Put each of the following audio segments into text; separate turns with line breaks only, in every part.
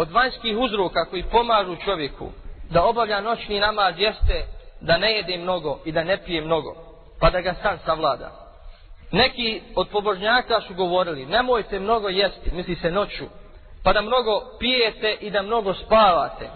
od vanjskih uzroka koji pomažu čovjeku da obavlja noćni namaz jeste da ne jede mnogo i da ne pije mnogo, pa da ga sam savlada. Neki od pobožnjaka su govorili, nemojte mnogo jesti, misli se noću, pa da mnogo pijete i da mnogo spavate.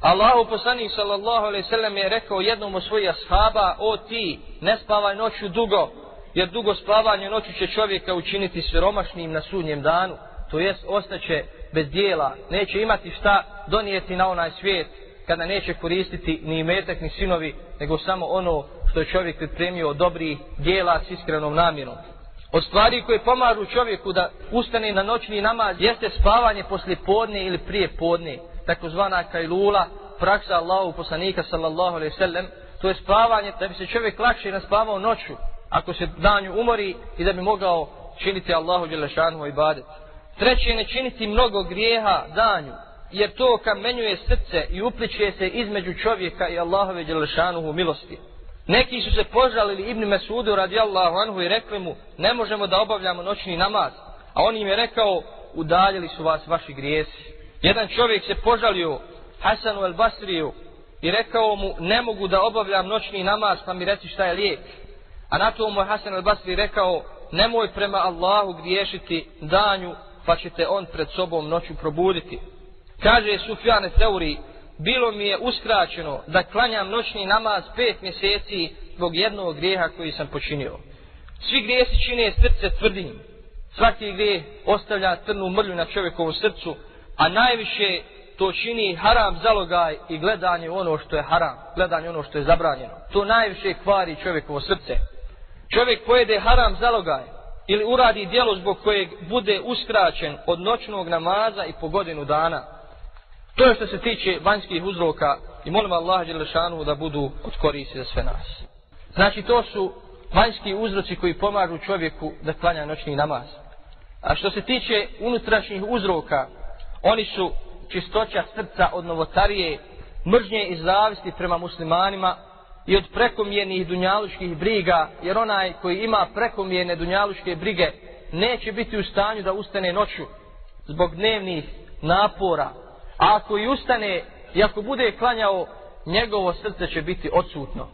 Allahu poslanik sallallahu alejhi ve sellem je rekao jednom od svojih ashaba: "O ti, ne spavaj noću dugo, jer dugo spavanje noću će čovjeka učiniti siromašnim na sudnjem danu, to jest ostaće bez dijela, neće imati šta donijeti na onaj svijet, kada neće koristiti ni imetak ni sinovi, nego samo ono što je čovjek pripremio od dobrih dijela s iskrenom namjerom. Od stvari koje pomažu čovjeku da ustane na noćni namaz jeste spavanje poslije podne ili prije podne, takozvana kajlula, praksa Allahu poslanika sallallahu alaihi sallam, to je spavanje da bi se čovjek lakše naspavao noću, ako se danju umori i da bi mogao činiti Allahu Đelešanu i badet. Treće, ne činiti mnogo grijeha danju, jer to kamenjuje srce i upliče se između čovjeka i Allahove dželešanuhu milosti. Neki su se požalili Ibn Mesudu radijallahu anhu i rekli mu ne možemo da obavljamo noćni namaz. A on im je rekao udaljili su vas vaši grijesi. Jedan čovjek se požalio Hasanu el Basriju i rekao mu ne mogu da obavljam noćni namaz pa mi reci šta je lijek. A na to mu je Hasan el Basri rekao nemoj prema Allahu griješiti danju pa ćete on pred sobom noću probuditi. Kaže Sufjane Teuri bilo mi je uskraćeno da klanjam noćni namaz pet mjeseci zbog jednog grijeha koji sam počinio. Svi grijesi čine srce tvrdim. Svaki grijeh ostavlja crnu mrlju na čovjekovom srcu, a najviše to čini haram zalogaj i gledanje ono što je haram, gledanje ono što je zabranjeno. To najviše kvari čovjekovo srce. Čovjek pojede haram zalogaj ili uradi dijelo zbog kojeg bude uskraćen od noćnog namaza i po godinu dana, To je što se tiče vanjskih uzroka i molim Allah Đelešanu da budu od koristi za sve nas. Znači to su vanjski uzroci koji pomažu čovjeku da klanja noćni namaz. A što se tiče unutrašnjih uzroka, oni su čistoća srca od novotarije, mržnje i zavisti prema muslimanima i od prekomjernih dunjaluških briga, jer onaj koji ima prekomjerne dunjaluške brige neće biti u stanju da ustane noću zbog dnevnih napora, A ako i ustane i ako bude klanjao, njegovo srce će biti odsutno.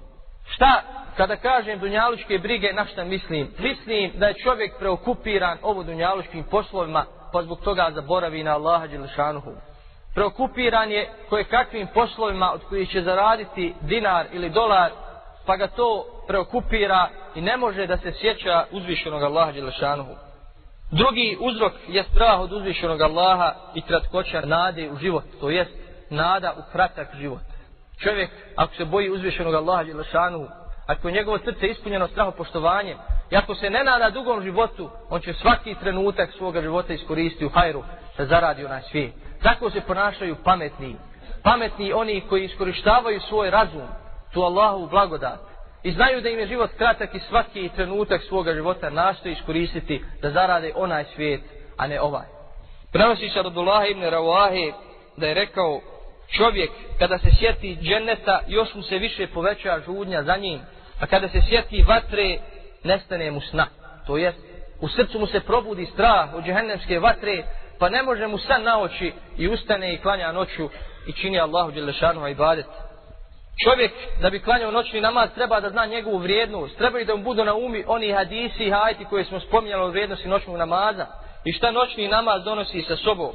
Šta, kada kažem dunjaluške brige, na šta mislim? Mislim da je čovjek preokupiran ovo dunjaluškim poslovima, pa zbog toga zaboravi na Allaha Đelešanuhu. Preokupiran je koje kakvim poslovima od kojih će zaraditi dinar ili dolar, pa ga to preokupira i ne može da se sjeća uzvišenog Allaha Đelešanuhu. Drugi uzrok je strah od uzvišenog Allaha i kratkoća nade u život, to jest nada u kratak život. Čovjek, ako se boji uzvišenog Allaha Đelešanuhu, ako je njegovo srce ispunjeno strahopoštovanjem, i ako se ne nada dugom životu, on će svaki trenutak svoga života iskoristiti u hajru da zaradi onaj svijet. Tako se ponašaju pametni. Pametni oni koji iskorištavaju svoj razum, tu Allahu blagodat, I znaju da im je život kratak i svaki trenutak svoga života nastoji iskoristiti da zarade onaj svijet, a ne ovaj. Prenosi se od Abdullah ibn Rawahe da je rekao čovjek kada se sjeti dženeta još mu se više poveća žudnja za njim, a kada se sjeti vatre nestane mu sna. To jest u srcu mu se probudi strah od džehennemske vatre pa ne može mu san na oči i ustane i klanja noću i čini Allahu dželešanu ibadet. Čovjek da bi klanjao noćni namaz treba da zna njegovu vrijednost. Treba i da mu budu na umi oni hadisi i hajti koje smo spominjali o vrijednosti noćnog namaza. I šta noćni namaz donosi sa sobom.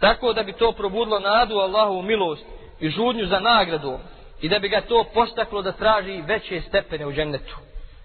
Tako da bi to probudilo nadu Allahovu milost i žudnju za nagradu. I da bi ga to postaklo da traži veće stepene u džennetu.